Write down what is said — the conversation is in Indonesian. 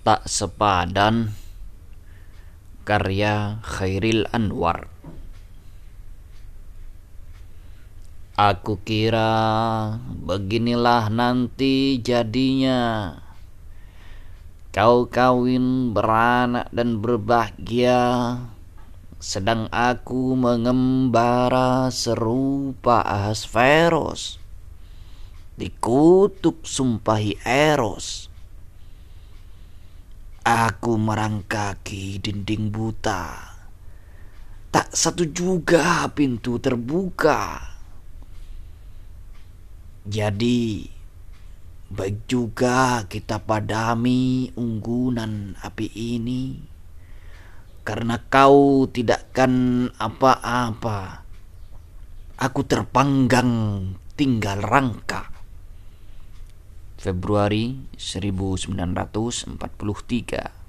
Tak Sepadan karya Khairil Anwar. Aku kira beginilah nanti jadinya. Kau kawin beranak dan berbahagia. Sedang aku mengembara serupa Ahasveros. Dikutuk sumpahi Eros Aku merangkaki dinding buta. Tak satu juga pintu terbuka. Jadi baik juga kita padami unggunan api ini. Karena kau tidakkan apa-apa Aku terpanggang tinggal rangka Februari 1943